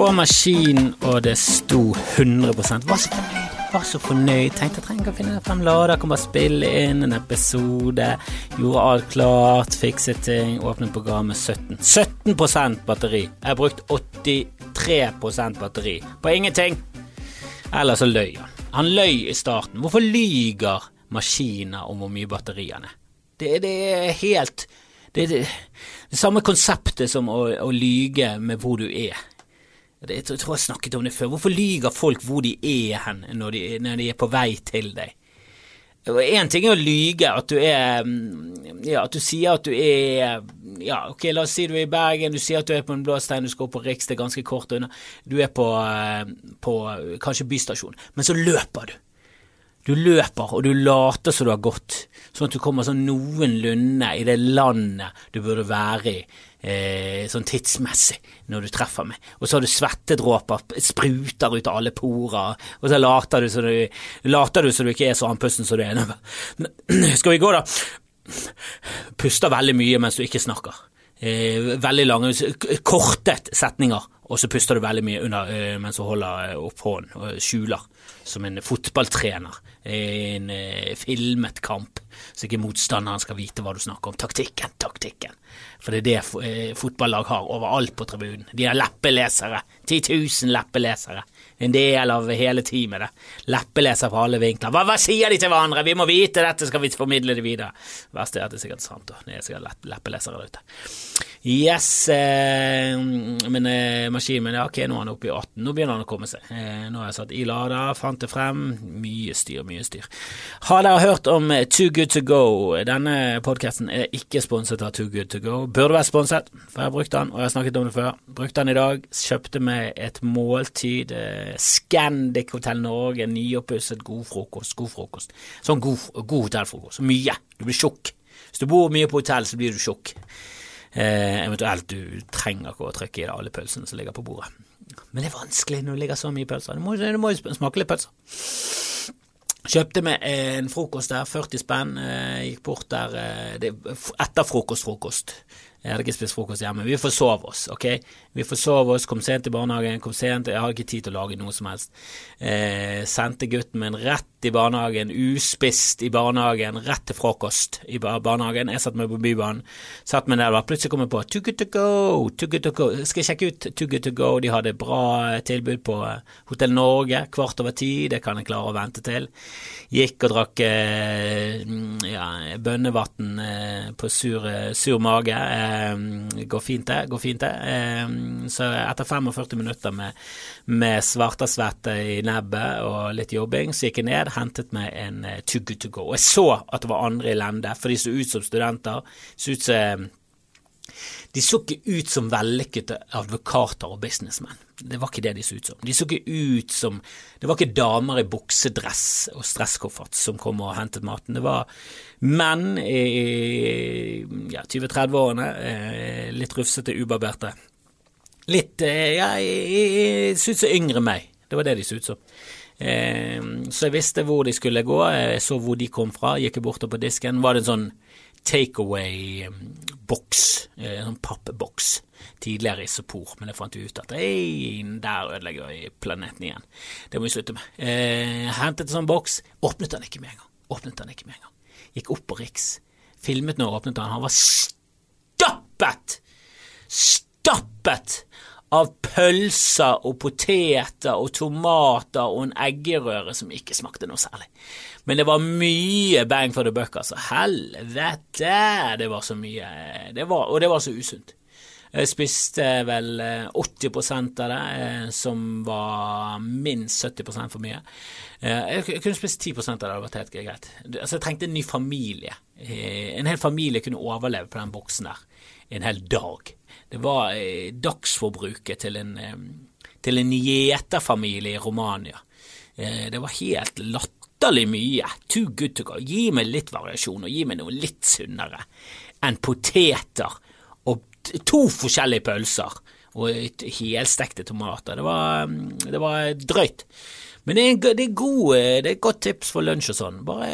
på maskinen, og det sto 100 Var så fornøyd. Var så fornøyd. Tenkte jeg trenger å finne frem lader, kan bare spille inn en episode. Gjorde alt klart, fikset ting, åpnet programmet 17. 17% batteri. Jeg har brukt 83% batteri på ingenting. Eller så løy han. Han løy i starten. Hvorfor lyger maskiner om hvor mye batteri han er? Det, det er helt det det, det samme konseptet som å, å lyge med hvor du er. Jeg tror jeg snakket om det før. Hvorfor lyger folk hvor de er hen når de, når de er på vei til deg? Én ting er å lyge, at du er Ja, at du sier at du er Ja, ok, la oss si du er i Bergen, du sier at du er på en blå stein, du skal opp på Riks, det er ganske kort unna. Du er på, på kanskje bystasjon, men så løper du. Du løper, og du later som du har gått, sånn at du kommer sånn noenlunde i det landet du burde være i eh, sånn tidsmessig når du treffer meg. Og så har du svettedråper, spruter ut av alle porer, og så later du som du, later du, så du ikke er så andpusten som du er. Skal vi gå, da? Puster veldig mye mens du ikke snakker. Eh, veldig lange, kortet setninger, og så puster du veldig mye under, eh, mens du holder opp hånden og skjuler, som en fotballtrener i en eh, filmet kamp, så ikke motstanderen skal vite hva du snakker om. Taktikken, taktikken. For det er det eh, fotballag har overalt på tribunen. De har leppelesere. 10 000 leppelesere. En del av hele teamet. det. Leppeleser fra alle vinkler. Hva, hva, sier de til hverandre? Vi må vite dette, skal vi formidle det videre. Verst er at det er sikkert sant. Da. Det er sikkert leppelesere der ute. Yes, eh, men eh, min, ja, ok, nå er han oppe i 18. Nå begynner han å komme seg. Eh, nå har jeg satt i lader, fant det frem. Mye styr, mye styr. Har dere hørt om Too Good To Go? Denne podkasten er ikke sponset av Too Good To Go. Burde være sponset, for jeg har brukt den, og jeg har snakket om det før. Brukte den i dag. Kjøpte meg et måltid. Eh, Scandic Hotell Norge, nyoppusset, god frokost. God frokost. Sånn god, god hotellfrokost. Mye. Du blir tjukk. Hvis du bor mye på hotell, så blir du tjukk. Eh, eventuelt du trenger ikke å trykke i deg alle pølsene som ligger på bordet. Men det er vanskelig når det ligger så mye pølser. Du må, jo smake litt pølser. Kjøpte meg en frokost der, 40 spenn. Eh, gikk bort der eh, det, etter frokost, frokost. Jeg hadde ikke spist frokost hjemme. Vi forsov oss, ok? Vi forsov oss, kom sent i barnehagen, kom sent, jeg hadde ikke tid til å lage noe som helst. Eh, sendte gutten min rett i barnehagen, uspist i barnehagen, rett til frokost i barnehagen. Jeg satt meg på Bybanen, satt meg der, plutselig kom jeg på Too good to go, too good to go. Skal jeg sjekke ut Too good to go, de hadde bra tilbud på eh, Hotell Norge, kvart over ti, det kan jeg klare å vente til. Gikk og drakk eh, ja, bønnevann eh, på sur, eh, sur mage. Eh, går fint, det. Går fint, det. Eh, så etter 45 minutter med, med svartasvette i nebbet og litt jobbing, så gikk jeg ned hentet meg en uh, Too Good To Go. Og jeg så at det var andre i lende, for de så ut som studenter. Så ut som, de så ikke ut som vellykkede advokater og businessmenn. Det var ikke det de så ut som. De så ikke ut som Det var ikke damer i buksedress og stresskoffert som kom og hentet maten. Det var menn i ja, 20-30-årene, eh, litt rufsete, ubarberte. Litt ja, jeg, så ut som yngre meg. Det var det de så ut som. Eh, så jeg visste hvor de skulle gå, jeg så hvor de kom fra, gikk bort på disken. Var det en sånn takeaway-boks, eh, en sånn pappboks, tidligere i Sopor, men jeg fant ut at ei, der ødelegger jeg planeten igjen. Det må vi slutte med. Eh, hentet en sånn boks, åpnet den ikke med en gang. Åpnet den ikke med en gang. Gikk opp på Riks, filmet når åpnet den, han var stappet! Stappet! Av pølser og poteter og tomater og en eggerøre som ikke smakte noe særlig. Men det var mye bang for the buck, altså. Helvete! Det var så mye det var, Og det var så usunt. Jeg spiste vel 80 eh, av det, eh, som var minst 70 for mye. Eh, jeg kunne spist 10% av det, det hadde vært helt greit. Altså, jeg trengte en ny familie. En hel familie kunne overleve på den boksen der en hel dag. Det var eh, dagsforbruket til en, eh, til en gjeterfamilie i Romania. Eh, det var helt latterlig mye. Too good to go. Gi meg litt variasjon, og gi meg noe litt sunnere enn poteter og to forskjellige pølser og helstekte tomater. Det var, mm, det var drøyt. Men det er, en, det, er gode, det er et godt tips for lunsj og sånn. Bare,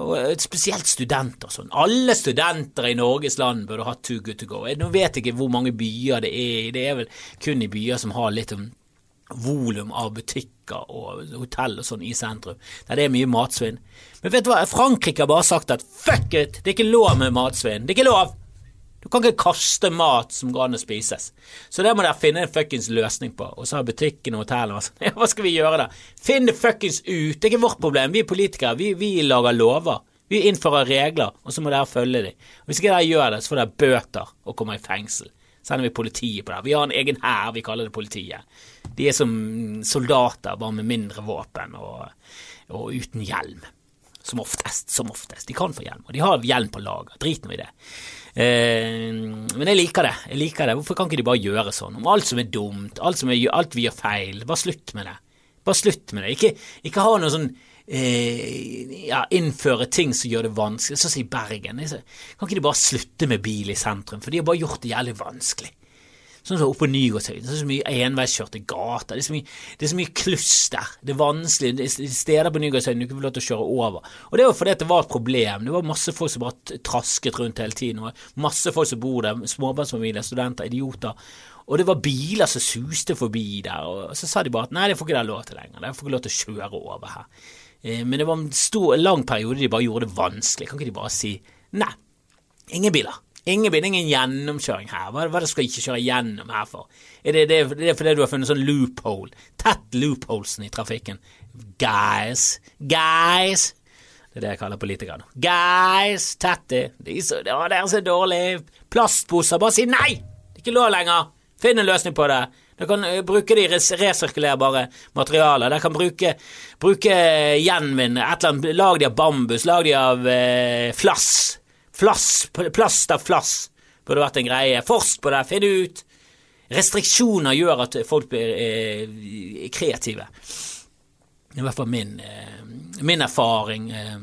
og spesielt studenter og sånn. Alle studenter i Norges land burde ha Too Good To Go. Nå vet jeg ikke hvor mange byer det er i. Det er vel kun i byer som har litt om volum av butikker og hotell og sånn i sentrum, der det er mye matsvinn. Men vet du hva, Frankrike har bare sagt at fuck it, det er ikke lov med matsvinn. Det er ikke lov! Du kan ikke kaste mat som går an å spises. Så det må dere finne en fuckings løsning på. Og så har butikken og hotellet sånn. Ja, hva skal vi gjøre da? Finn det fuckings ut! Det er ikke vårt problem. Vi er politikere. Vi, vi lager lover. Vi innfører regler, og så må dere følge dem. Hvis ikke dere gjør det, så får dere bøter og kommer i fengsel. Sender vi politiet på det. Vi har en egen hær, vi kaller det politiet. De er som soldater, bare med mindre våpen og, og uten hjelm. Som oftest, som oftest. De kan få hjelm, og de har hjelm på lager. Drit nå i det. Eh, men jeg liker det. jeg liker det. Hvorfor kan ikke de bare gjøre sånn? Om alt som er dumt, alt, som er, alt vi gjør feil, bare slutt med det. Bare slutt med det. Ikke, ikke ha noe sånn eh, ja, innføre ting som gjør det vanskelig, sånn som i Bergen. Kan ikke de bare slutte med bil i sentrum, for de har bare gjort det jævlig vanskelig. Sånn som oppe på Nygårdshøyden. Så det så mye enveiskjørte gater. Det er, så mye, det er så mye kluss der. Det er vanskelig. Det er steder på Nygårdshøyden du ikke får lov til å kjøre over. Og det var fordi det var et problem. Det var masse folk som bare trasket rundt hele tiden. Og masse folk som bor der. Småbarnsfamilier, studenter, idioter. Og det var biler som suste forbi der. Og så sa de bare at nei, det får ikke dere lov til lenger. Dere får ikke lov til å kjøre over her. Eh, men det var en stor, lang periode de bare gjorde det vanskelig. Kan ikke de bare si nei, ingen biler. Ingen binding, ingen gjennomkjøring her. Hva, hva skal jeg ikke kjøre gjennom her for? Er det, det, det er fordi du har funnet sånn loophole? Tett loopholesen i trafikken. Guys, guys. Det er det jeg kaller politikere nå. Guys, tett det. De det er så dårlig. Plastposer, bare si nei! Det er ikke lov lenger. Finn en løsning på det. Dere kan uh, bruke de resirkulerbare materialer. Dere kan bruke, bruke gjenvinn, et eller annet, lag de av bambus, lag de av eh, flass. Flass, plast av flass burde vært en greie. Forsk på det, finn ut. Restriksjoner gjør at folk blir eh, kreative. I hvert fall min, eh, min erfaring. Eh,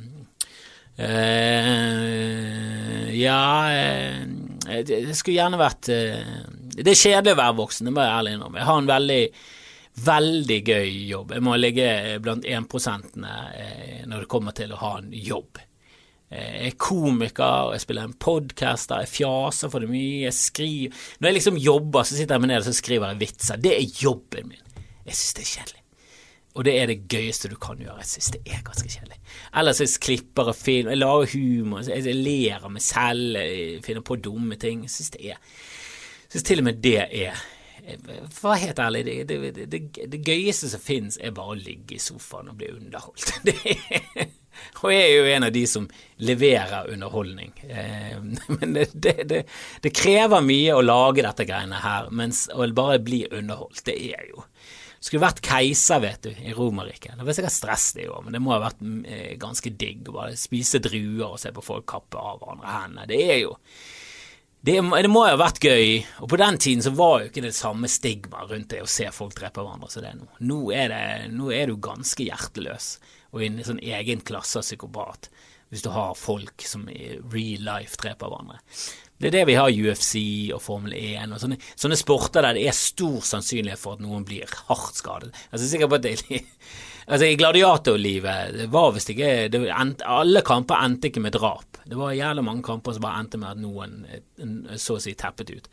eh ja eh, Det skulle gjerne vært eh, Det er kjedelig å være voksen, det må jeg ærlig innrømme. Jeg har en veldig veldig gøy jobb. Jeg må ligge blant énprosentene når det kommer til å ha en jobb. Jeg er komiker, jeg spiller en podkast jeg fjaser for det mye, jeg skriver Når jeg liksom jobber, så sitter jeg meg ned og skriver jeg vitser. Det er jobben min. Jeg syns det er kjedelig. Og det er det gøyeste du kan gjøre. Jeg syns det er ganske kjedelig. Ellers jeg klipper og film, jeg lager humor, jeg ler av meg selv, jeg finner på dumme ting. Jeg syns det er Jeg syns til og med det er for å være helt ærlig, det, det, det, det gøyeste som finnes, er bare å ligge i sofaen og bli underholdt. Det er og jeg er jo en av de som leverer underholdning. Eh, men det, det, det, det, krever mye å lage dette greiene her, mens å bare bli underholdt, det er jo Skulle vært keiser, vet du, i Romerriket. Det var sikkert stress det òg, men det må ha vært eh, ganske digg å bare spise druer og se på folk kappe av hverandre hendene. Det er jo det, det, må jo ha vært gøy, og på den tiden så var jo ikke det samme stigma rundt det å se folk drepe hverandre som det er nå. Nå er, det, nå er du ganske hjerteløs og en sånn egen klasse av psykopat hvis du har folk som i real life dreper hverandre. Det er det vi har i UFC og Formel 1 og sånne, sånne, sporter der det er stor sannsynlighet for at noen blir hardt skadet. Altså, jeg er sikker på at det, altså, I gladiatorlivet var visst ikke det, Alle kamper endte ikke med drap. Det var jævlig mange kamper som bare endte med at noen så å si teppet ut.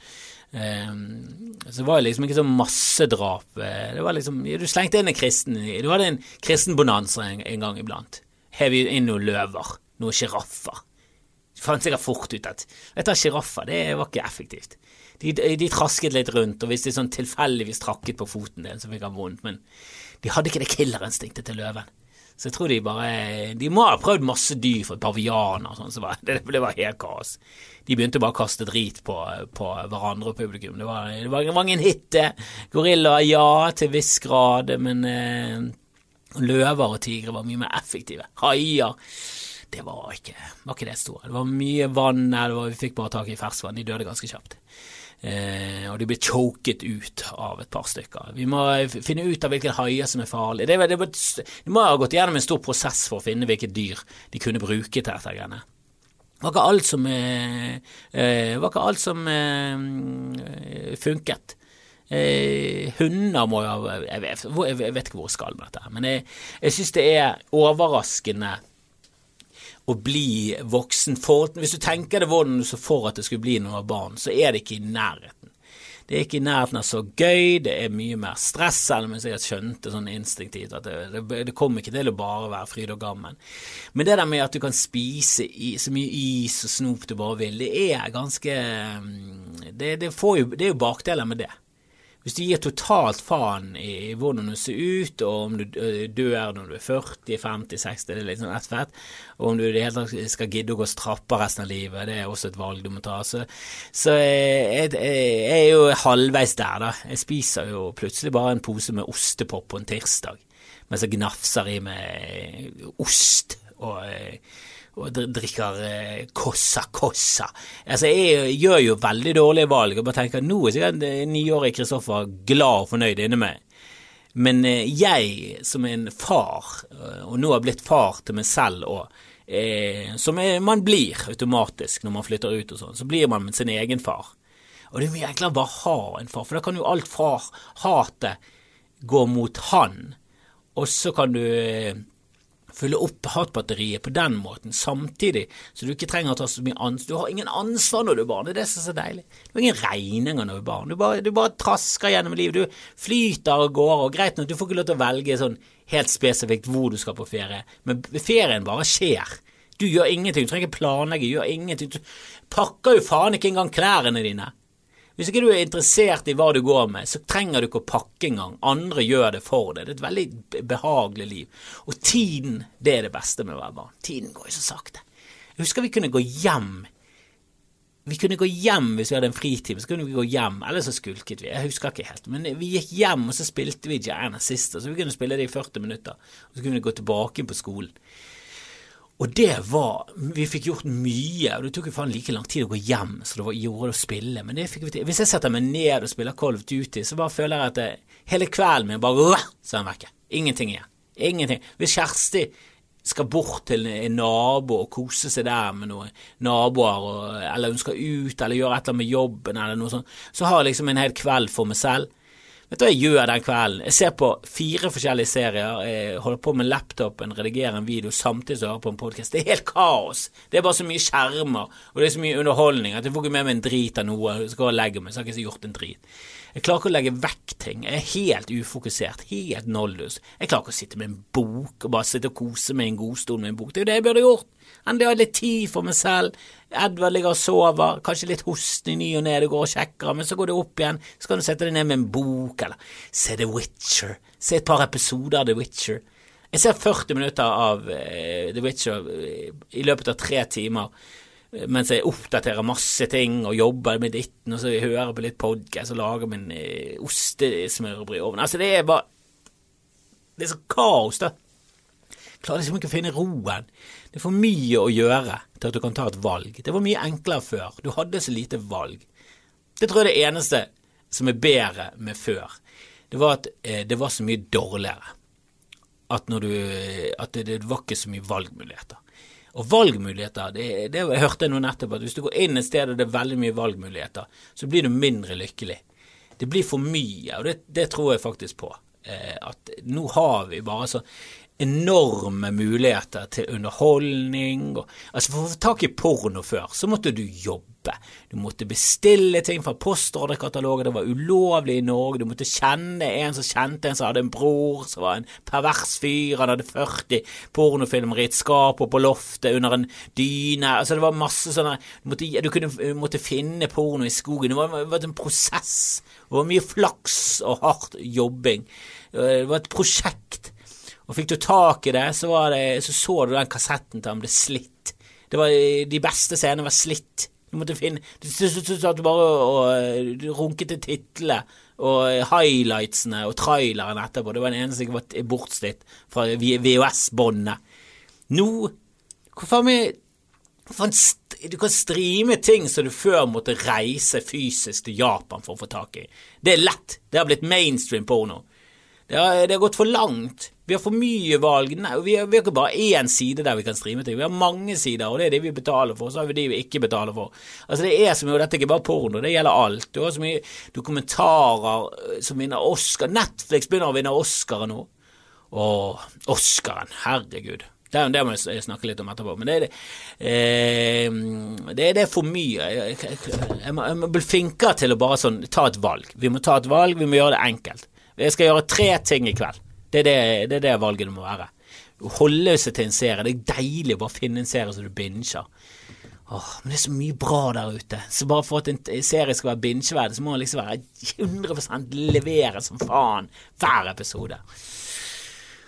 Um, så det var liksom ikke så massedrap. drap. det var liksom, Du slengte inn en kristen Du hadde en kristen bonanza en, en, gang iblant. Hev inn noen løver, noen sjiraffer. Fant sikkert fort ut at vet du, sjiraffer det var ikke effektivt. De, de, trasket litt rundt, og hvis de sånn tilfeldigvis trakket på foten din, så fikk han vondt, men de hadde ikke det killerinstinktet til løven. Så jeg tror de bare De må ha prøvd masse dyr, for pavianer og sånn, så det, det var helt kaos. De begynte bare å kaste drit på, på hverandre og publikum. Det var, det var, ingen hit, Gorillaer, ja, til viss grad, men eh, løver og tigre var mye mer effektive. Haier det var ikke, var ikke det store. Det var mye vann her, vi fikk bare tak i ferskvann. De døde ganske kjapt. Eh, og de ble choket ut av et par stykker. Vi må finne ut av hvilke haier som er farlige. Det, det, det, de må ha gått gjennom en stor prosess for å finne hvilke dyr de kunne bruke til dette. greiene. Det var ikke alt som, eh, eh, var ikke alt som eh, funket. Eh, hunder må jo jeg jeg vet ikke hvor jeg skal med dette, men jeg, jeg syns det er overraskende å bli voksen. For, hvis du tenker deg hvordan du så for at det skulle bli noen barn, så er det ikke i nærheten. Det er ikke i nærheten av så gøy, det er mye mer stress, selv om jeg skjønte sånn instinktivt at det, det, det kommer ikke til å bare være fryd og gammen. Men det der med at du kan spise i, så mye is og snop du bare vil, det er ganske mm, Det, det, jo, er jo bakdeler med det. Hvis du gir totalt faen i hvordan du ser ut, og om du dør når du er 40, 50, 60, det er litt sånn ett fett, og om du i det hele tatt skal gidde å gå strappa resten av livet, det er også et valg du må ta. Så, så jeg, jeg, jeg, er jo halvveis der, da. Jeg spiser jo plutselig bare en pose med ostepop på en tirsdag, mens jeg gnafser i meg ost og og drikker eh, Cossa Cossa. Altså, jeg gjør jo veldig dårlige valg og bare tenker nå er sikkert niårige Kristoffer glad og fornøyd inni meg. Men eh, jeg som er en far, eh, og nå har blitt far til meg selv òg, eh, som er, man blir automatisk når man flytter ut og sånn, så blir man sin egen far. Og det er mye enklere å bare ha en far, for da kan jo alt far-hatet gå mot han, og så kan du eh, fylle opp hatbatteriet på den måten, samtidig så du ikke trenger å ta så mye ansvar. Du har ingen ansvar når du er barn, det er det som er så deilig. Du har ingen regninger når du er barn. Du bare, du bare trasker gjennom livet. Du flyter av gårde, og greit nok, du får ikke lov til å velge sånn helt spesifikt hvor du skal på ferie, men ferien bare skjer. Du gjør ingenting, du trenger ikke planlegge, du gjør ingenting. Du pakker jo faen ikke engang klærne dine. Hvis ikke du er interessert i hva du går med, så trenger du ikke å pakke engang. Andre gjør det for deg. Det er et veldig behagelig liv. Og tiden, det er det beste med å være barn. Tiden går jo så sakte. Jeg husker vi kunne gå hjem. Vi kunne gå hjem hvis vi hadde en fritime, så kunne vi gå hjem, eller så skulket vi. Jeg husker ikke helt. Men vi gikk hjem, og så spilte vi Gianna Sister, så vi kunne spille det i 40 minutter. Og så kunne vi gå tilbake på skolen. Og det var Vi fikk gjort mye, og det tok jo faen like lang tid å gå hjem så det var, gjorde å spille, men det fikk vi til. Hvis jeg setter meg ned og spiller Call of Duty, så bare føler jeg at det, hele kvelden min bare Så er den vekke. Ingenting igjen. Ingenting. Hvis Kjersti skal bort til en nabo og kose seg der med noen naboer, og, eller hun skal ut eller gjøre et eller annet med jobben, eller noe sånt, så har jeg liksom en hel kveld for meg selv. Vet du hva jeg gjør den kvelden? Jeg ser på fire forskjellige serier, jeg holder på med laptopen, redigerer en video samtidig som jeg hører på en podkast. Det er helt kaos. Det er bare så mye skjermer, og det er så mye underholdning at jeg får ikke med meg en drit av noe. Jeg skal legge meg, så har jeg ikke gjort en drit. Jeg klarer ikke å legge vekk ting. Jeg er helt ufokusert, helt nollus. Jeg klarer ikke å sitte med en bok og bare sitte og kose meg i en godstol med en bok. Det er jo det jeg burde gjort. Endelig har litt tid for meg selv. Edvard ligger og sover, kanskje litt hosten i ny og ne, det går og sjekker, men så går det opp igjen, så kan du sette deg ned med en bok, eller se The Witcher, se et par episoder av The Witcher. Jeg ser 40 minutter av uh, The Witcher uh, i løpet av tre timer mens jeg oppdaterer masse ting og jobber med ditten, og så hører jeg på litt podcast og lager min uh, ostesmørbrød i ovnen. Altså, det er bare Det er så kaos, da. Klarer liksom ikke å finne roen. Det er for mye å gjøre til at du kan ta et valg. Det var mye enklere før. Du hadde så lite valg. Det tror jeg det eneste som er bedre med før. Det var at eh, det var så mye dårligere. At, du, at det, det, var ikke så mye valgmuligheter. Og valgmuligheter, det, det hørte jeg nå nettopp, at hvis du går inn et sted og det er veldig mye valgmuligheter, så blir du mindre lykkelig. Det blir for mye, og det, det tror jeg faktisk på. Eh, at nå har vi bare så enorme muligheter til underholdning. Og, altså For å få tak i porno før, så måtte du jobbe. Du måtte bestille ting fra postordrekataloger, det var ulovlig i Norge. Du måtte kjenne en som kjente en som hadde en bror som var en pervers fyr. Han hadde 40 pornofilmer i et skap og på loftet under en dyne. Altså Det var masse sånne Du måtte, du kunne, du måtte finne porno i skogen. Det var, det var en prosess. Det var mye flaks og hardt jobbing. Det var et prosjekt. Og fikk du tak i det, så, det, så, så du den kassetten til han ble slitt. Var, de beste scenene var slitt. Du måtte finne Du satt bare og du runket til titlene og highlightsene og traileren etterpå. Det var den eneste som var bortslitt fra VHS-båndet. Nå Hvorfor meg du kan streame ting som du før måtte reise fysisk til Japan for å få tak i. Det er lett. Det har blitt mainstream porno. Det har, det har gått for langt. Vi har for mye valg. Nei, vi, har, vi har ikke bare én side der vi kan streame ting. Vi har mange sider, og det er det vi betaler for. Så har vi de vi ikke betaler for. Altså Det er mye, og dette er ikke bare porno, det gjelder alt. Du har så mye dokumentarer eh, som vinner Oscar. Netflix begynner å vinne Oscar nå. Å, Oscaren, herregud. Det, det må jeg snakke litt om etterpå. Men det er, eh, det, det er for mye. Jeg, jeg, jeg, må, jeg må bli flinkere til å bare sånn ta et valg. Vi må ta et valg, vi må gjøre det enkelt. Jeg skal gjøre tre ting i kveld. Det er det, det, er det valget det må være. Holde seg til en serie. Det er deilig å bare finne en serie som du binger. Åh, men det er så mye bra der ute. Så bare for at en serie skal være bingeverdig, så må den liksom være 100 levere som faen hver episode.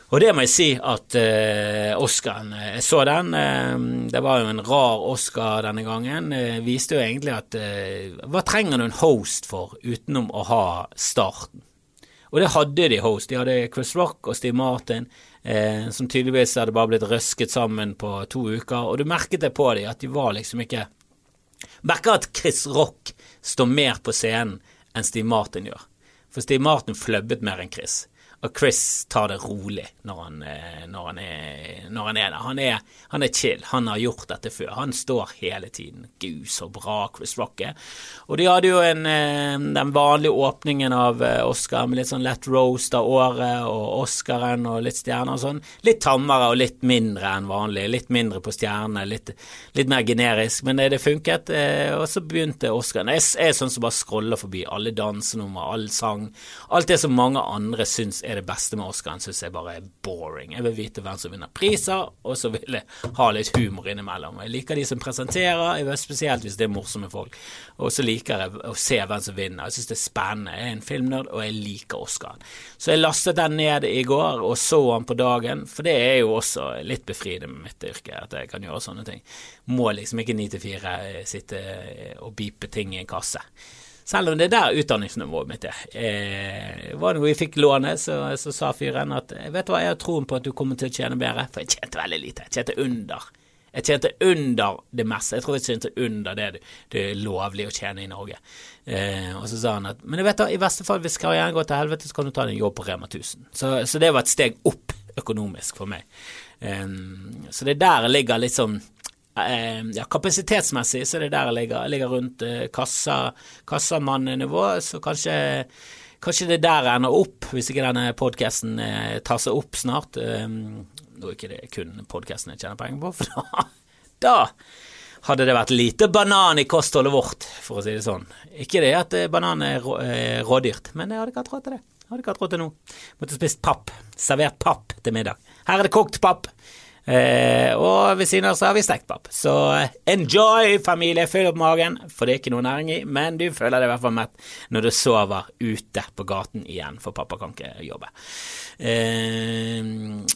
Og det må jeg si at uh, Oscaren Jeg så den. Uh, det var jo en rar Oscar denne gangen. Uh, viste jo egentlig at Hva trenger du en host for utenom å ha starten? Og det hadde de host. De hadde Chris Rock og Steve Martin, eh, som tydeligvis hadde bare blitt røsket sammen på to uker. Og du merket det på dem, at de var liksom ikke Merker at Chris Rock står mer på scenen enn Steve Martin gjør. For Steve Martin fløbbet mer enn Chris. Og Chris tar det rolig når han, eh, når han, er, når han er, der. Han er, han er, chill. Han har gjort dette før. Han står hele tiden. Gud, så bra Chris Rock er. Og de hadde jo en, eh, den vanlige åpningen av eh, Oscar med litt sånn Let Roast av året og Oscaren og litt stjerner og sånn. Litt tammere og litt mindre enn vanlig. Litt mindre på stjernene, litt, litt, mer generisk. Men det funket. Og så begynte Oscaren. Jeg er sånn som bare scroller forbi alle dansenummer, all sang. Alt det som mange andre syns er det beste med Oscaren, syns jeg bare er boring. Jeg vil vite hvem som vinner priser, og så vil jeg ha litt humor innimellom. Jeg liker de som presenterer, spesielt hvis det er morsomme folk. Og så liker jeg å se hvem som vinner. Jeg syns det er spennende. Jeg er en filmnerd, og jeg liker Oscaren. Så jeg lastet den ned i går og så den på dagen, for det er jo også litt befriende med mitt yrke, at jeg kan gjøre sånne ting. Må liksom ikke 9 til 4 sitte og bipe ting i en kasse. Selv om det er der utdanningsnivået mitt er. Eh, var det noe vi fikk låne, så, så sa fyren at vet du hva, jeg har troen på at du kommer til å tjene bedre, for jeg tjente veldig lite. Jeg tjente under. Jeg tjente under det meste. Jeg tror jeg tjente under det det er lovlig å tjene i Norge. Eh, og så sa han at men vet da, i verste fall hvis karrieren går til helvete, så kan du ta en jobb på Rema 1000. Så, så, det var et steg opp økonomisk for meg. Eh, så det der ligger litt sånn Eh, ja, kapasitetsmessig så er det der jeg ligger. Jeg ligger rundt eh, kassa, kassamannenivå, så kanskje, kanskje det der ender opp, hvis ikke denne podkasten eh, tar seg opp snart. Nå er ikke det kun podkasten jeg tjener penger på, for da, da hadde det vært lite banan i kostholdet vårt, for å si det sånn. Ikke det at banan er rådyrt, men jeg hadde ikke hatt råd til det. Jeg hadde ikke hatt råd til noe. Måtte spist papp. Servert papp til middag. Her er det kokt papp. Eh, og ved siden av så har vi stekt papp. Så eh, enjoy, familie. Fyll opp magen, for det er ikke noe næring i, men du føler deg i hvert fall mett når du sover ute på gaten igjen, for pappa kan ikke jobbe. Eh,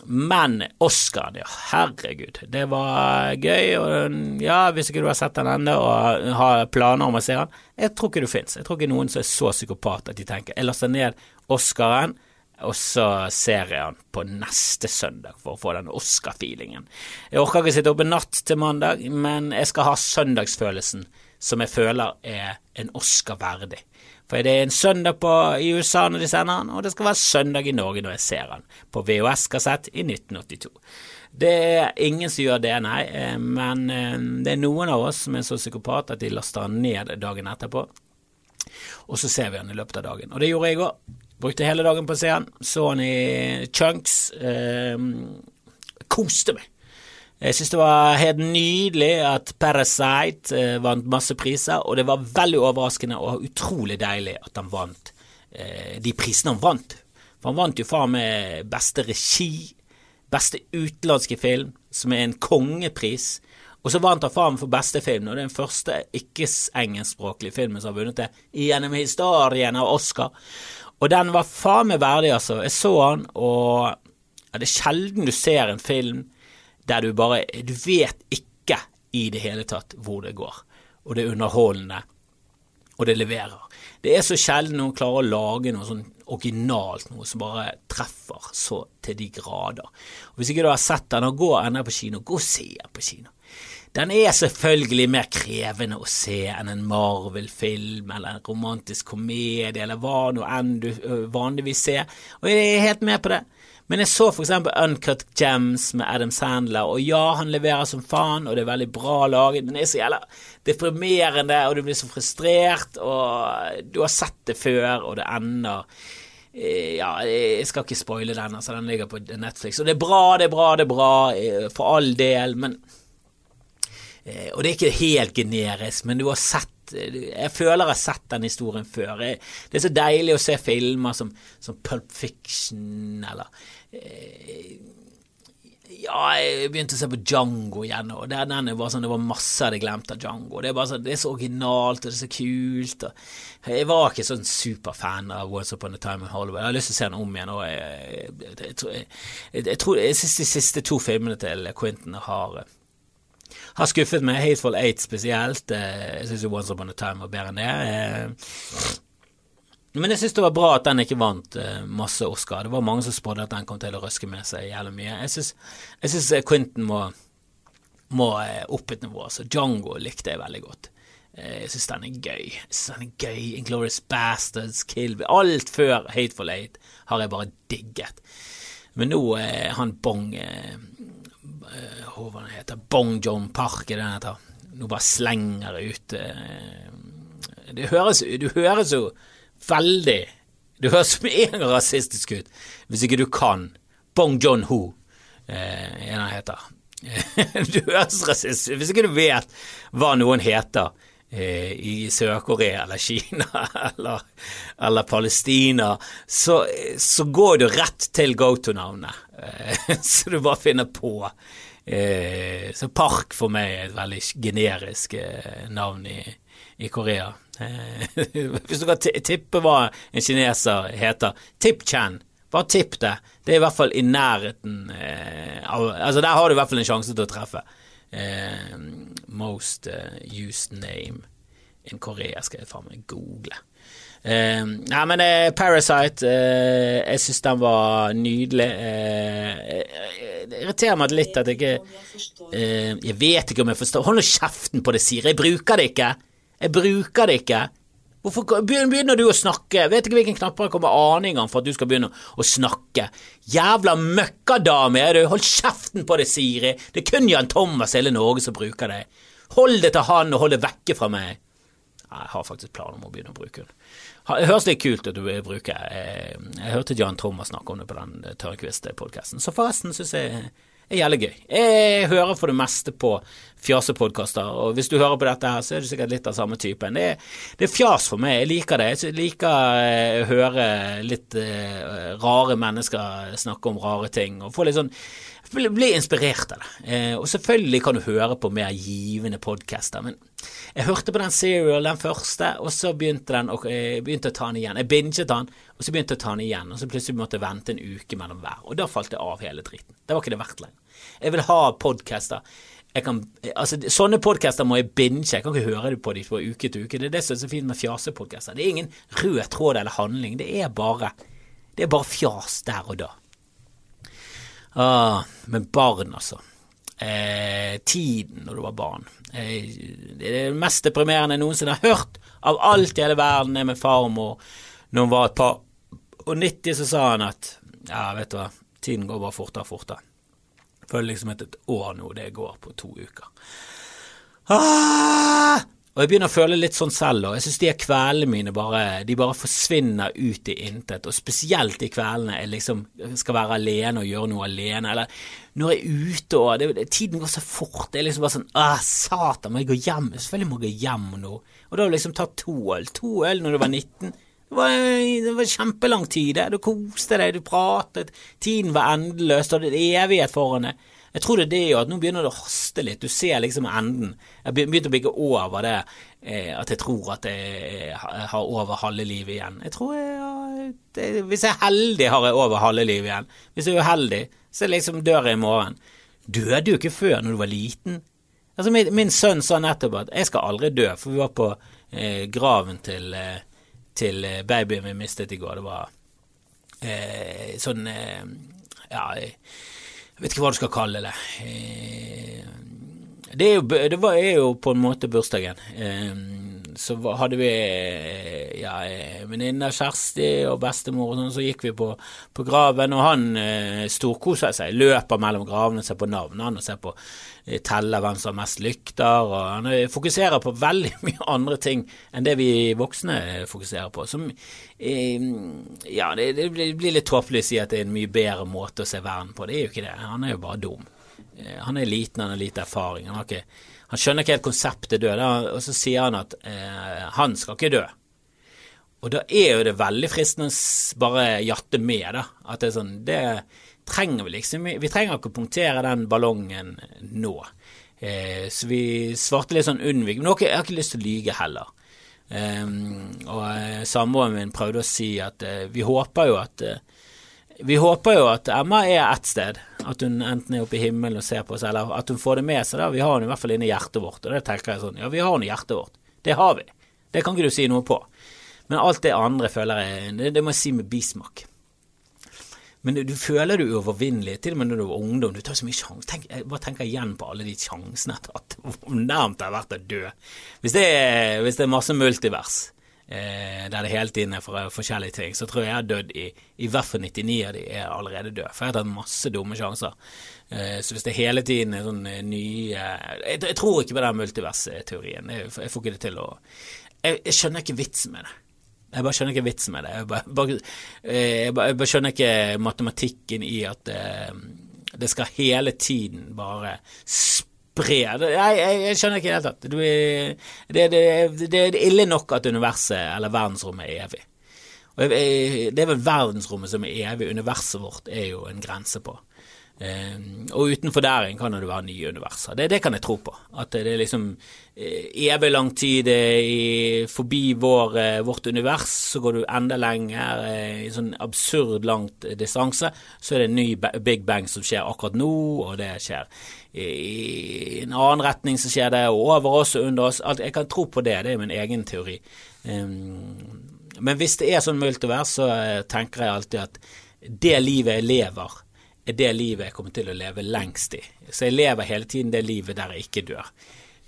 men Oscar, ja, herregud, det var gøy. Og ja, hvis ikke du har sett den ennå og har planer om å se den, jeg tror ikke du fins. Jeg tror ikke noen som er så psykopat at de tenker jeg laster ned Oscaren og så ser jeg han på neste søndag for å få den Oscar-feelingen. Jeg orker ikke sitte oppe natt til mandag, men jeg skal ha søndagsfølelsen som jeg føler er en Oscar verdig. For det er en søndag på, i USA når de sender han, og det skal være søndag i Norge når jeg ser han, på VHS-kassett i 1982. Det er ingen som gjør det, nei, eh, men eh, det er noen av oss som er så psykopat at de laster han ned dagen etterpå, og så ser vi han i løpet av dagen. Og det gjorde jeg òg. Brukte hele dagen på han. Så han i chunks. Eh, koste meg. Jeg synes det var helt nydelig at Parasite eh, vant masse priser, og det var veldig overraskende og utrolig deilig at han vant eh, de prisene han vant. For han vant jo faen med beste regi, beste utenlandske film, som er en kongepris. Og så vant han faen for beste film, og det er den første ikke-engelskspråklige filmen som har vunnet det gjennom historien av Oscar. Og den var faen meg verdig, altså. Jeg så den, og ja, det er sjelden du ser en film der du bare Du vet ikke i det hele tatt hvor det går. Og det er underholdende, og det leverer. Det er så sjelden noen klarer å lage noe sånn originalt, noe som bare treffer så til de grader. Og Hvis ikke du har sett den, og gå ennå på kino, gå og se på kino. Den er selvfølgelig mer krevende å se enn en Marvel-film eller en romantisk komedie eller hva nå enn du vanligvis ser, og jeg er helt med på det. Men jeg så for eksempel Uncut Gems med Adam Sandler, og ja, han leverer som faen, og det er veldig bra laget, men det er så jævla deprimerende, og du blir så frustrert, og du har sett det før, og det ender eh, ja, jeg skal ikke spoile den, altså. Den ligger på Netflix. Og det er bra, det er bra, det er bra, eh, for all del, men Og det er ikke helt generisk, men du har sett jeg føler jeg har sett den historien før. Det er så deilig å se filmer som, som Pulp Fiction eller ja, jeg begynte å se på Django igjen, og der, den var sånn, det var masse jeg hadde glemt av Django. Det er, bare sånn, det er så originalt, og det er så kult. jeg var ikke sånn superfan av Once Upon a Time in Hollywood. Jeg har lyst til å se den om igjen. og Jeg, jeg, jeg, jeg tror jeg synes de siste to filmene til Quentin har har skuffet meg. Hateful Eight spesielt. Jeg syns Once Upon a Time var bedre enn det. Men jeg syns det var bra at den ikke vant uh, masse Oscar. Det var mange som spådde at den kom til å røske med seg jævlig mye. Jeg syns eh, Quentin må, må opp et nivå. Så Django likte jeg veldig godt. Jeg syns den er gøy. Jeg synes den er gøy. Inglorious Bastards, Kill Alt før Hateful Eight har jeg bare digget. Men nå er han Bong Hva heter Bong John Park, er det heter. Nå bare slenger ut Det høres, Du høres jo veldig Du høres med en rasistisk ut hvis ikke du kan Bong John-ho, eh, en han heter. du høres rasistisk Hvis ikke du vet hva noen heter eh, i Sør-Korea eller Kina eller, eller Palestina, så, så, går du rett til go to-navnet. Eh, så du bare finner på. Eh, så Park for meg er et veldig generisk eh, navn i, i Korea. Hvis du kan tippe hva en kineser heter, tipp Chan. Bare tipp det. Det er i hvert fall i nærheten av Altså, der har du i hvert fall en sjanse til å treffe. Most used name in Korea skal jeg faen meg google. Uh, nei, men uh, Parasite uh, Jeg syns den var nydelig. det irriterer meg litt at jeg ikke Jeg vet ikke om jeg forstår Hold nå kjeften på det, Siri. Jeg bruker det ikke. Jeg bruker det ikke. Hvorfor begynner du å snakke? Vet ikke hvilken knapper jeg kommer aning om for at du skal begynne å snakke. Jævla møkkadame er du! Hold kjeften på det, Siri! Det er kun Jan Thomas hele Norge som bruker det. Hold det til han, og hold det vekke fra meg. Jeg har faktisk planer om å begynne å bruke den. Det høres litt kult ut å bruke. Jeg hørte Jan Thomas snakke om det på den Tørrkvist-podkasten, så forresten syns jeg er jævlig gøy. Jeg hører for det meste på fjasepodkaster, og hvis du hører på dette her, så er du sikkert litt av samme typen. Det det er fjas for meg, jeg liker det. Jeg liker eh, å høre litt rare mennesker snakke om rare ting, og få litt sånn bli inspirert av det. Eh, og selvfølgelig kan du høre på mer givende podcaster, men jeg hørte på den Serial, den første, og så begynte den og eh, begynte å ta den igjen. Jeg binget den, og så begynte jeg å ta den igjen, og så plutselig måtte jeg vente en uke mellom hver. Og da falt jeg av hele driten. Det var ikke det verdt lenger. Jeg vil ha podcaster. Kan, altså, sånne podcaster må jeg binge, jeg kan ikke høre på dem på uke til uke. Det er det som er så fint med fjasepodcaster. Det er ingen rød tråd eller handling, det er bare, det er bare fjas der og da. Ah, men barn, altså. Eh, tiden når du var barn. Eh, det er det mest deprimerende jeg noensinne har hørt av alt i hele verden er med farmor når hun var et par og 90, så sa han at ja, vet du hva, tiden går bare fortere og fortere. Føler liksom et år nå, det går på to uker. Ah! Og jeg begynner å føle litt sånn selv, og jeg synes de kveldene mine bare, de bare forsvinner ut i intet. Og spesielt de kveldene jeg liksom skal være alene og gjøre noe alene, eller når jeg er ute og det, Tiden går så fort. Det er liksom bare sånn Æh, satan, må jeg gå hjem? Selvfølgelig må jeg gå hjem nå. Og da har du liksom tatt to øl. To øl når du var 19. Det var, det var kjempelang tid. Du koste deg, du pratet. Tiden var endeløs, du hadde evighet foran deg. Jeg tror det er det jo at nå begynner det å haste litt. Du ser liksom enden. Jeg begynte å bygge over det eh, at jeg tror at jeg har over halve livet igjen. Jeg tror jeg, det, Hvis jeg er heldig, har jeg over halve livet igjen. Hvis jeg er uheldig, så liksom dør jeg i morgen. Døde jo ikke før når du var liten. Altså Min, min sønn sa nettopp at jeg skal aldri dø, for vi var på eh, graven til, eh, til eh, babyen vi mistet i går. Det var eh, sånn eh, Ja jeg vet ikke hva du skal kalle det. Eh, det er jo, det er jo på en måte bursdagen. Eh, så hadde vi ja, venninna Kjersti og bestemor, og sånn, så gikk vi på, på graven, og han eh, storkosa seg. Løper mellom gravene, og ser på navnene og ser på eh, teller hvem som har mest lykter, og han eh, fokuserer på veldig mye andre ting enn det vi voksne fokuserer på. Som eh, ja, det, det blir litt tåpelig å si at det er en mye bedre måte å se verden på. Det er jo ikke det. Han er jo bare dum. Eh, han er liten, han har lite erfaring. Han ikke han skjønner ikke helt konseptet død, og så sier han at eh, han skal ikke dø. Og da er jo det veldig fristende bare jatte med, da. At det er sånn Det trenger vi liksom Vi trenger ikke å punktere den ballongen nå. Eh, så vi svarte litt sånn unnvik. Men jeg har ikke lyst til å lyge heller. Og eh, samboeren min prøvde å si at eh, vi håper jo at eh, vi håper jo at Emma er ett sted, at hun enten er oppe i himmelen og ser på oss, eller at hun får det med seg. da, Vi har henne i hvert fall inni hjertet vårt, og det tenker jeg sånn, ja, vi har henne i hjertet vårt. Det har vi. Det kan ikke du si noe på. Men alt det andre føler jeg Det, det må jeg si med bismak. Men du, føler du uovervinnelig, til og med når du var ungdom. Du tar så mye sjanse. Tenk, jeg bare tenker igjen på alle de sjansene jeg har tatt. Nærmt det har vært å dø. Hvis det er, hvis det er masse multivers, eh, der det hele tiden er for, forskjellige ting, så tror jeg jeg har dødd i i hvert fall 99 av de er allerede døde. For jeg har tatt masse dumme sjanser. Eh, så hvis det hele tiden er sånn eh, nye jeg, jeg, tror ikke på den multiversteorien. Jeg, jeg får ikke det til å jeg, jeg skjønner ikke vitsen med det. Jeg bare skjønner ikke vitsen med det. Jeg bare, bare, eh, jeg bare, jeg bare skjønner ikke matematikken i at det, det skal hele tiden bare spre jeg, jeg, skjønner ikke i det hele tatt. Det, det, det, det, er ille nok at universet eller verdensrommet er evig. Og Det er vel verdensrommet som er evig. Universet vårt er jo en grense på. Um, og utenfor der kan det være nye universer. Det, det, kan jeg tro på. At det er liksom uh, evig lang tid uh, forbi vår, uh, vårt univers, så går du enda lenger i sånn absurd langt distanse. Så er det en ny big bang som skjer akkurat nå, og det skjer i en annen retning så skjer det over oss og under oss. Jeg kan tro på det, det er min egen teori. Men hvis det er sånn multivers, så tenker jeg alltid at det livet jeg lever, er det livet jeg kommer til å leve lengst i. Så jeg lever hele tiden det livet der jeg ikke dør.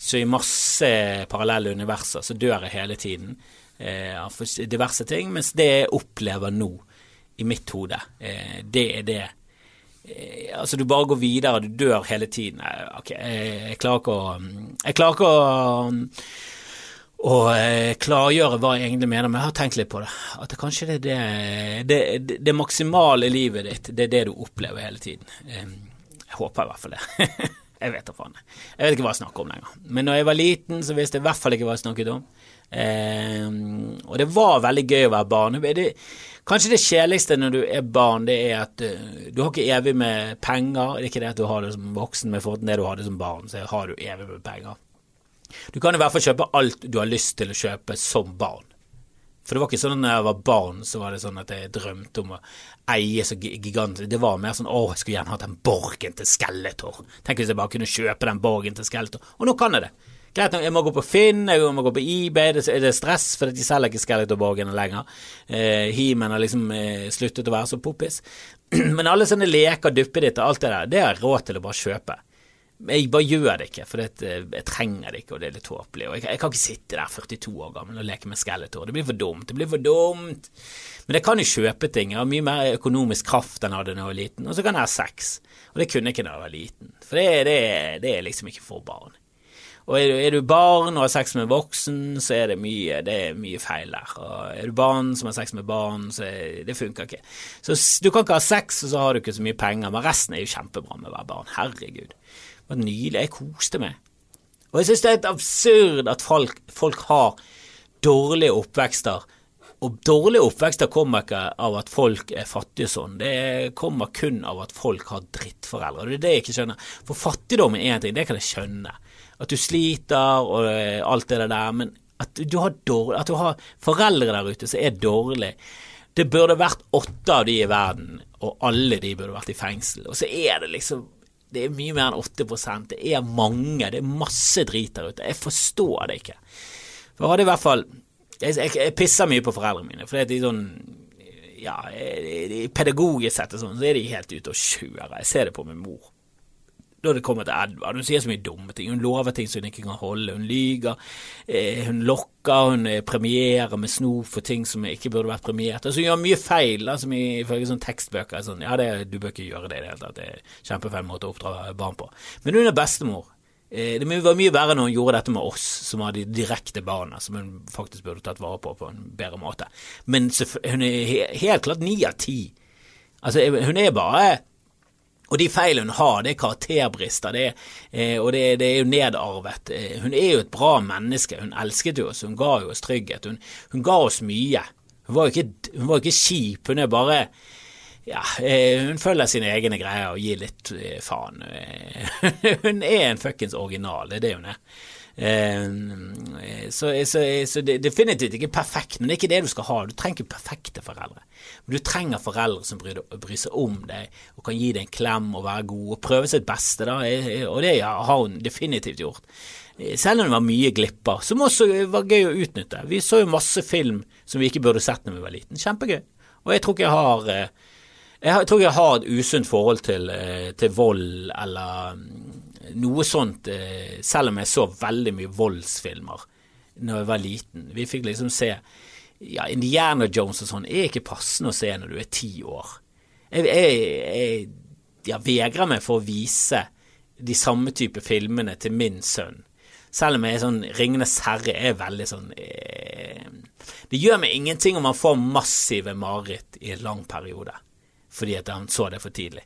Så i masse parallelle universer så dør jeg hele tiden eh, av diverse ting, mens det jeg opplever nå, i mitt hode, eh, det er det eh, Altså, du bare går videre, du dør hele tiden. Eh, ok, jeg, jeg klarer ikke å Jeg klarer ikke å og eh, klargjøre hva jeg egentlig mener, men jeg har tenkt litt på det. At det kanskje det er det, det, det, maksimale livet ditt, det er det du opplever hele tiden. Jeg håper i hvert fall det. jeg vet da faen. Jeg vet ikke hva jeg snakker om lenger. Men når jeg var liten, så visste jeg i hvert fall ikke hva jeg snakket om. og det var veldig gøy å være barn. Det, kanskje det kjedeligste når du er barn, det er at uh, du har ikke evig med penger. Det er ikke det at du har det som voksen, men for det du hadde som barn, så har du evig med penger. Du kan i hvert fall kjøpe alt du har lyst til å kjøpe som barn. For det var ikke sånn at da jeg var barn, så var det sånn at jeg drømte om å eie så gigantisk Det var mer sånn å, jeg skulle gjerne hatt den borgen til Skeletor. Tenk hvis jeg bare kunne kjøpe den borgen til Skeletor. Og nå kan jeg det. Greit jeg må gå på Finn, jeg må gå på eBay, det er stress, for de selger ikke Skeletor-borgene lenger. Eh, He-Man har liksom eh, sluttet å være så poppis. Men alle sånne leker, duppeditter, alt det der, det har jeg råd til å bare kjøpe. Jeg bare gjør det ikke, for det, jeg trenger det ikke, og det er litt tåpelig. Og jeg, jeg, kan ikke sitte der 42 år gammel og leke med Skeletor. Det blir for dumt. Det blir for dumt. Men jeg kan jo kjøpe ting. Jeg har mye mer økonomisk kraft enn jeg hadde da jeg var liten. Og så kan jeg ha sex. Og det kunne jeg ikke da jeg var liten. For det, det, det er liksom ikke for barn. Og er du, er du, barn og har sex med voksen, så er det mye, det er mye feil der. Og er du barn som har sex med barn, så er, det funker ikke. Så du kan ikke ha sex, og så har du ikke så mye penger, men resten er jo kjempebra med å være barn. Herregud var nydelig. Jeg koste meg. Og jeg synes det er helt absurd at folk, folk har dårlige oppvekster. Og dårlige oppvekster kommer ikke av at folk er fattige sånn, det kommer kun av at folk har drittforeldre. Det er det jeg ikke skjønner. For fattigdom er én ting, det kan jeg skjønne. At du sliter og eh, alt det der, men at du har, dårlig, at du har foreldre der ute som er dårlige Det burde vært åtte av de i verden, og alle de burde vært i fengsel. Og så er det liksom det er mye mer enn 8 Det er mange. Det er masse drit der ute. Jeg forstår det ikke. For jeg hadde i hvert fall Jeg, jeg, jeg pisser mye på foreldrene mine, for det er de sånn ja, pedagogisk sett sånn, så er de helt ute og kjører. Jeg ser det på min mor. Da det kommer til Edvard. Hun sier så mye dumme ting. Hun lover ting som hun ikke kan holde. Hun lyver. Eh, hun lokker. Hun eh, premierer med snop for ting som ikke burde vært premiert. Altså, hun gjør mye feil, da, som ifølge sånne tekstbøker. Sånn, ja, det, du bør ikke gjøre det i det hele tatt. Det er kjempefeil måte å oppdra barn på. Men hun er bestemor. Eh, det var mye verre når hun gjorde dette med oss, som har de direkte barna, som hun faktisk burde tatt vare på på en bedre måte. Men hun er helt klart ni av ti. Altså, hun er bare og de feilene hun har, det er karakterbrister, det eh, og det, det, er jo nedarvet. Eh, hun er jo et bra menneske, hun elsket jo oss, hun ga jo oss trygghet, hun, hun ga oss mye. Hun var jo ikke, hun var ikke kjip, hun er bare ja, eh, hun følger sine egne greier og gir litt faen. Hun er en fuckings original, det er det hun er. Så, så, så det er definitivt ikke perfekt, men det er ikke det du skal ha. Du trenger ikke perfekte foreldre. Men du trenger foreldre som bryr, bryr, seg om deg og kan gi deg en klem og være god og prøve sitt beste, da, og det har hun definitivt gjort. Selv om det var mye glipper, som også var gøy å utnytte. Vi så jo masse film som vi ikke burde sett når vi var liten. Kjempegøy. Og jeg tror ikke jeg har eh, jeg tror jeg har et usunt forhold til, eh, til, vold eller noe sånt, eh, selv om jeg så veldig mye voldsfilmer når jeg var liten. Vi fikk liksom se ja, Indiana Jones og sånn er ikke passende å se når du er ti år. Jeg, jeg, jeg, jeg, vegrer meg for å vise de samme type filmene til min sønn. Selv om jeg er sånn Ringenes herre er veldig sånn eh, Det gjør meg ingenting om han får massive mareritt i en lang periode fordi at han så det for tidlig.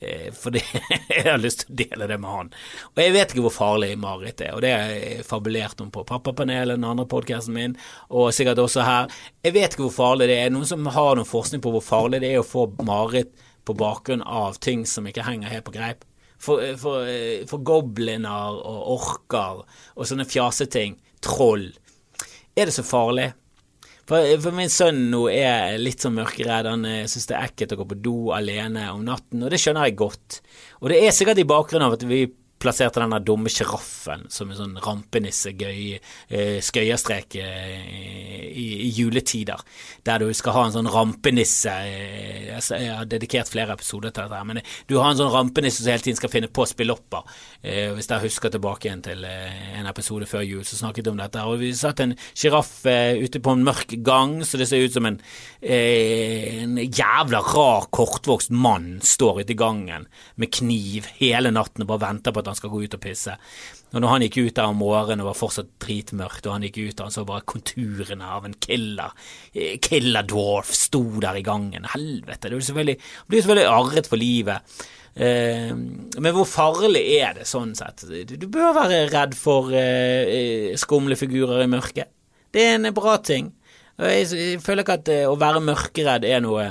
Eh, fordi jeg har lyst til å dele det med han. Og jeg vet ikke hvor farlig mareritt er, og det har jeg fabulert om på Pappapanelet, den andre podkasten min, og sikkert også her. Jeg vet ikke hvor farlig det er. Noen som har noen forskning på hvor farlig det er å få mareritt på bakgrunn av ting som ikke henger helt på greip. For, for, for gobliner og orker og sånne fjaseting, troll, er det så farlig? For, for, min sønn nå er litt sånn mørkeredd. Han eh, syns det er ekkelt å gå på do alene om natten, og det skjønner jeg godt. Og det er sikkert i bakgrunnen av at vi plasserte den dumme sjiraffen som en sånn rampenissegøy eh, skøyestrek eh, i, i, juletider, der du skal ha en sånn rampenisse eh, Jeg har dedikert flere episoder til dette, men du har en sånn rampenisse som hele tiden skal finne på spillopper. Eh, hvis jeg husker tilbake igjen til eh, en episode før jul, så snakket vi om dette. Og vi satt en sjiraff eh, ute på en mørk gang, så det ser ut som en, en jævla rar, kortvokst mann står ute i gangen med kniv hele natten og bare venter på at han skal gå ut og pisse. Og når han gikk ut der om morgenen og var fortsatt dritmørkt, og han gikk ut han så bare konturene av en killer, eh, killer dwarf sto der i gangen. Helvete, det blir selvfølgelig, blir selvfølgelig arret for livet. Eh, men hvor farlig er det sånn sett? Du bør være redd for eh, skumle figurer i mørket. Det er en bra ting. Jeg føler ikke at å være mørkeredd er noe,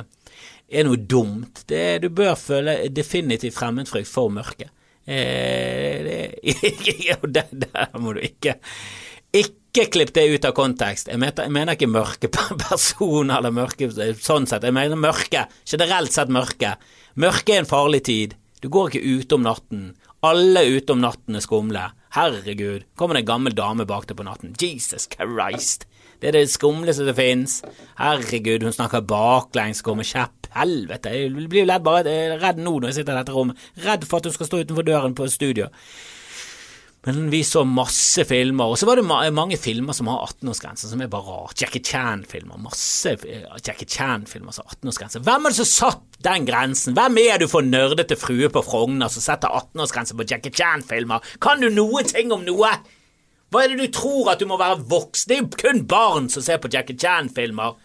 er noe dumt. Det, du bør føle definitivt fremmedfrykt for mørket. Eh, det, der må du ikke ikke klipp det ut av kontekst. Jeg mener, jeg mener ikke mørke personer eller mørke sånn sett. Jeg mener mørke. Generelt sett mørke. Mørke er en farlig tid. Du går ikke ute om natten. Alle ute om natten er skumle. Herregud, kommer det en gammel dame bak deg på natten. Jesus Christ. Det er det skumleste som fins. Herregud, hun snakker baklengs, går med kjepp helvete, jeg blir jo ledd bare redd nå når jeg sitter i dette rommet. Redd for at hun skal stå utenfor døren på studio. Men vi så masse filmer, og så var det mange filmer som har 18-årsgrense, som er bare rart. Jackie Chan-filmer. Masse eh, Jackie Chan-filmer som har 18-årsgrense. Hvem er det som satt den grensen? Hvem er du for nerdete frue på Frogner som setter 18-årsgrense på Jackie Chan-filmer? Kan du noen ting om noe? Hva er det du tror at du må være voksen? Det er jo kun barn som ser på Jackie Chan-filmer.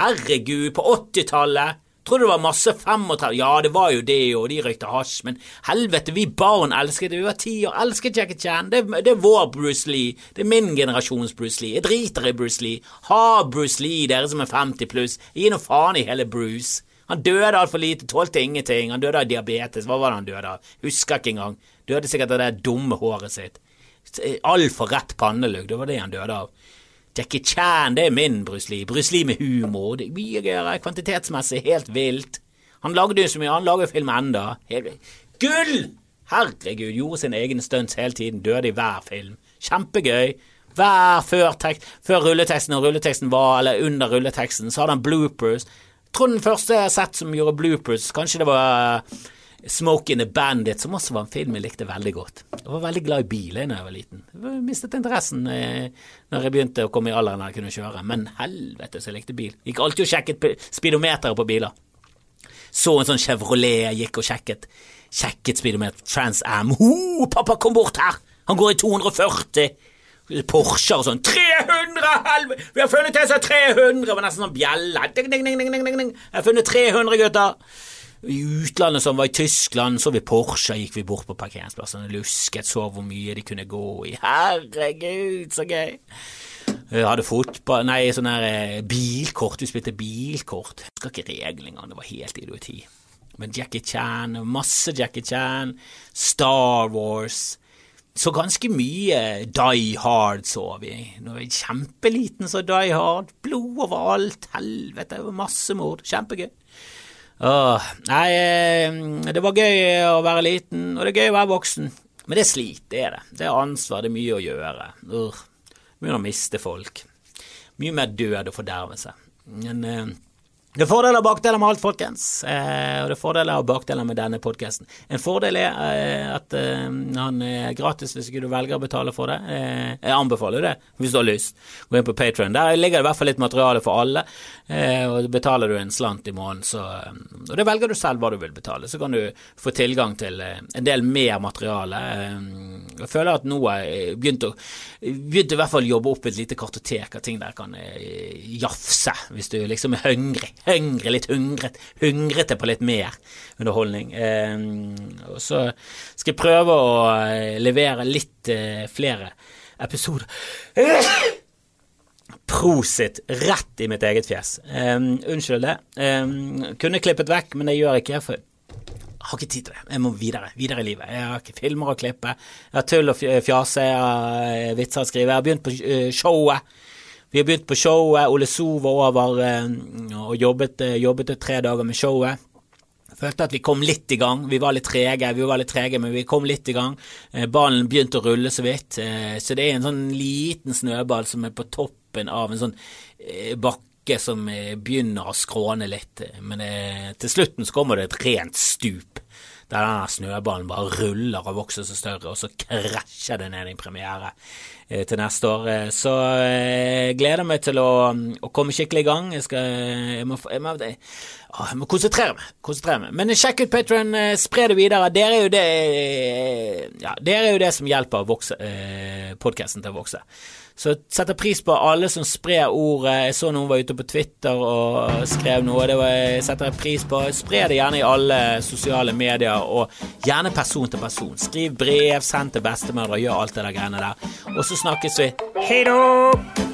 Herregud, på 80-tallet Tror du det var masse 35 Ja, det var jo det, og de røykte hasj, men helvete, vi barn elsket det. Vi var ti år, elsket Jackie Chan. Det, det, er vår Bruce Lee. Det er min generasjons Bruce Lee. Jeg driter i Bruce Lee. Ha Bruce Lee, dere som er 50 pluss. Gi noe faen i hele Bruce. Han døde altfor lite, tålte ingenting. Han døde av diabetes. Hva var det han døde av? Husker ikke engang. Døde sikkert av det dumme håret sitt. Altfor rett pannelugg, det var det han døde av. Jackie Chan, det er min Bruce Lee. Bruce Lee med humor. Det er mye gøyere, kvantitetsmessig, helt vilt. Han lagde jo så mye, han lager film enda. Gull! Herregud, gjorde sine egne stunts hele tiden, døde i hver film. Kjempegøy. Hver før, tekst, før rulleteksten og rulleteksten var, eller under rulleteksten, så hadde han bloopers. Jeg tror den første jeg har sett som gjorde bloopers, kanskje det var Smoking the Bandit, som også var en film jeg likte veldig godt. Jeg var veldig glad i bil da jeg var liten. Jeg mistet interessen eh, når jeg begynte å komme i alderen der jeg kunne kjøre, men helvete så jeg likte bil. Gikk alltid og sjekket speedometeret på biler. Så en sånn Chevrolet, jeg gikk og sjekket, sjekket speedometer, Trans Am. Ho, pappa, kom bort her! Han går i 240! Porscher og sånn. 300! Helvete! Vi har funnet en som er 300! Det var nesten sånn bjelle. Ding, ding, ding. Jeg har funnet 300, gutter! I utlandet, som var i Tyskland, så vi Porsche, gikk vi bort på parkeringsplassen og lusket, så hvor mye de kunne gå i. Herregud, så gøy! Jeg hadde fotball Nei, sånn her eh, bilkort. Vi spilte bilkort. Jeg husker ikke reglene, det var helt idioti. Men Jackie Chan, masse Jackie Chan, Star Wars så ganske mye Die Hard så vi. Når jeg var kjempeliten så Die Hard. Blod overalt. Helvete, masse mord. Kjempegøy. Åh, nei, eh, det var gøy å være liten, og det er gøy å være voksen. Men det er slit, det er det. Det er ansvar, det er mye å gjøre. Urgh. Mye å miste folk. Mye mer død og fordervelse. Men eh, det er fordeler og bakdeler med alt, folkens. Eh, og det er fordeler og bakdeler med denne podkasten. En fordel er eh, at eh, han er gratis hvis ikke du velger å betale for det. Eh, jeg anbefaler det hvis du har lyst. Gå inn på Patron. Der ligger det i hvert fall litt materiale for alle. Eh, og betaler du en slant i måneden, så eh, Og det velger du selv hva du vil betale. Så kan du få tilgang til en del mer materiale. jeg føler at nå har jeg begynt å begynt i hvert fall jobbe opp et lite kartotek av ting der kan jafse, hvis du liksom er hungrig hungrig, litt hungret, hungrete på litt mer underholdning. Eh, og så skal jeg prøve å eh, levere litt eh, flere episoder. Prosit rett i mitt eget fjes. Um, unnskyld det. Um, kunne klippet vekk, men det gjør jeg ikke. For jeg har ikke tid til det. Jeg må videre. Videre i livet. Jeg har ikke filmer å klippe. Jeg har tull og fjase, jeg har vitser å skrive. Jeg har begynt på showet. Vi har begynt på showet. Ole So var over eh, og jobbet, eh, jobbet tre dager med showet. Følte at vi kom litt i gang. Vi var litt trege, vi var litt trege, men vi kom litt i gang. Eh, ballen begynte å rulle så vidt. Så det er en sånn liten snøball som er på toppen av en sånn bakke som begynner å skråne litt. Men til slutten så kommer det et rent stup der denne snøballen bare ruller og vokser seg større, og så krasjer det ned i premiere eh, til neste år. Eh, så jeg eh, gleder meg til å, å komme skikkelig i gang. Jeg, skal, jeg, må, jeg, må, jeg må, konsentrere meg. konsentrere meg. Men sjekk ut Patron, spre det videre. Dere er jo det, ja, dere er jo det som hjelper eh, podkasten til å vokse. Så jeg setter pris på alle som sprer ordet. Jeg så noen var ute på Twitter og skrev noe. Det var, jeg setter jeg pris på. Spre det gjerne i alle sosiale medier, og gjerne person til person. Skriv brev, send til bestemødre, gjør alt det der greiene der. Og så snakkes vi. Hei då!